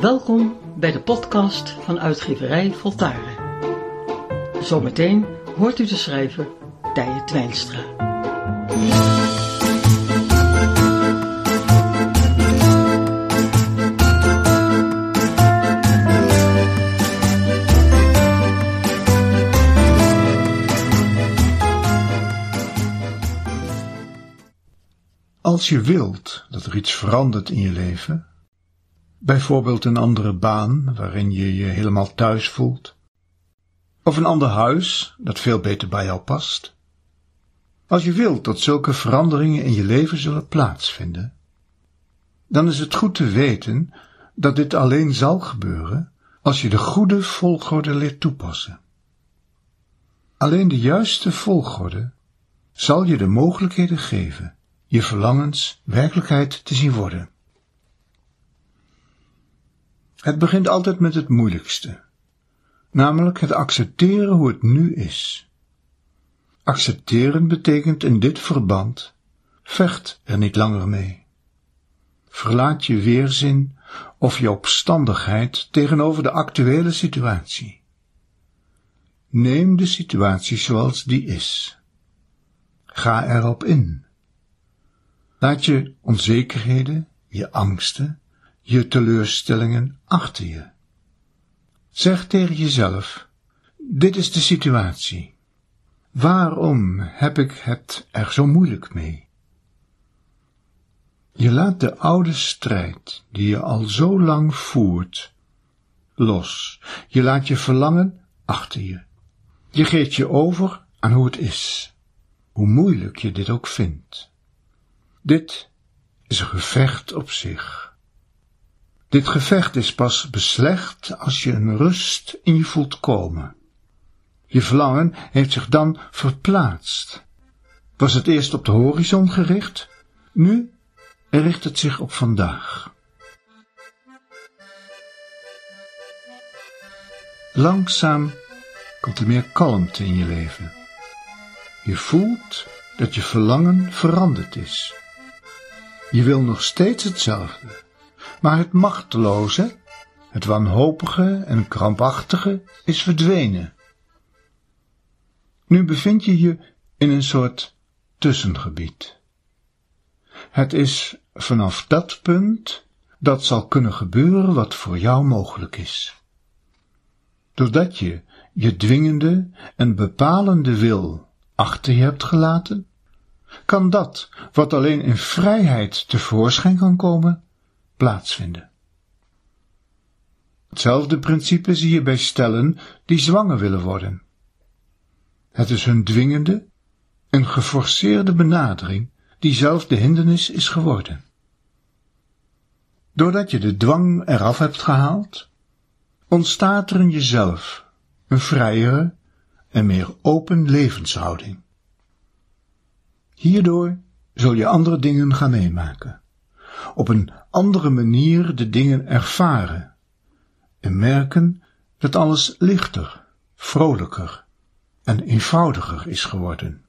Welkom bij de podcast van uitgeverij Voltaren. Zometeen hoort u de schrijver Tije Twijnstra. Als je wilt dat er iets verandert in je leven, bijvoorbeeld een andere baan waarin je je helemaal thuis voelt, of een ander huis dat veel beter bij jou past, als je wilt dat zulke veranderingen in je leven zullen plaatsvinden, dan is het goed te weten dat dit alleen zal gebeuren als je de goede volgorde leert toepassen. Alleen de juiste volgorde zal je de mogelijkheden geven je verlangens werkelijkheid te zien worden. Het begint altijd met het moeilijkste, namelijk het accepteren hoe het nu is. Accepteren betekent in dit verband, vecht er niet langer mee. Verlaat je weerzin of je opstandigheid tegenover de actuele situatie. Neem de situatie zoals die is. Ga erop in. Laat je onzekerheden, je angsten, je teleurstellingen achter je. Zeg tegen jezelf, dit is de situatie. Waarom heb ik het er zo moeilijk mee? Je laat de oude strijd, die je al zo lang voert, los. Je laat je verlangen achter je. Je geeft je over aan hoe het is, hoe moeilijk je dit ook vindt. Dit is een gevecht op zich. Dit gevecht is pas beslecht als je een rust in je voelt komen. Je verlangen heeft zich dan verplaatst. Was het eerst op de horizon gericht, nu richt het zich op vandaag. Langzaam komt er meer kalmte in je leven. Je voelt dat je verlangen veranderd is. Je wil nog steeds hetzelfde, maar het machteloze, het wanhopige en krampachtige is verdwenen. Nu bevind je je in een soort tussengebied. Het is vanaf dat punt dat zal kunnen gebeuren wat voor jou mogelijk is. Doordat je je dwingende en bepalende wil achter je hebt gelaten, kan dat, wat alleen in vrijheid tevoorschijn kan komen, plaatsvinden. Hetzelfde principe zie je bij stellen die zwanger willen worden. Het is hun dwingende en geforceerde benadering die zelf de hindernis is geworden. Doordat je de dwang eraf hebt gehaald, ontstaat er in jezelf een vrijere en meer open levenshouding. Hierdoor zul je andere dingen gaan meemaken, op een andere manier de dingen ervaren en merken dat alles lichter, vrolijker en eenvoudiger is geworden.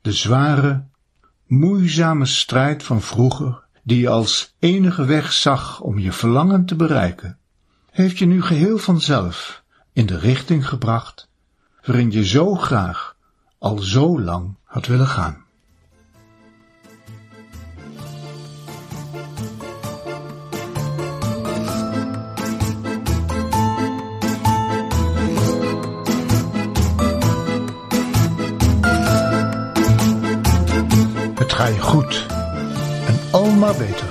De zware, moeizame strijd van vroeger, die je als enige weg zag om je verlangen te bereiken, heeft je nu geheel vanzelf in de richting gebracht waarin je zo graag al zo lang had willen gaan. Ga je goed en al maar beter.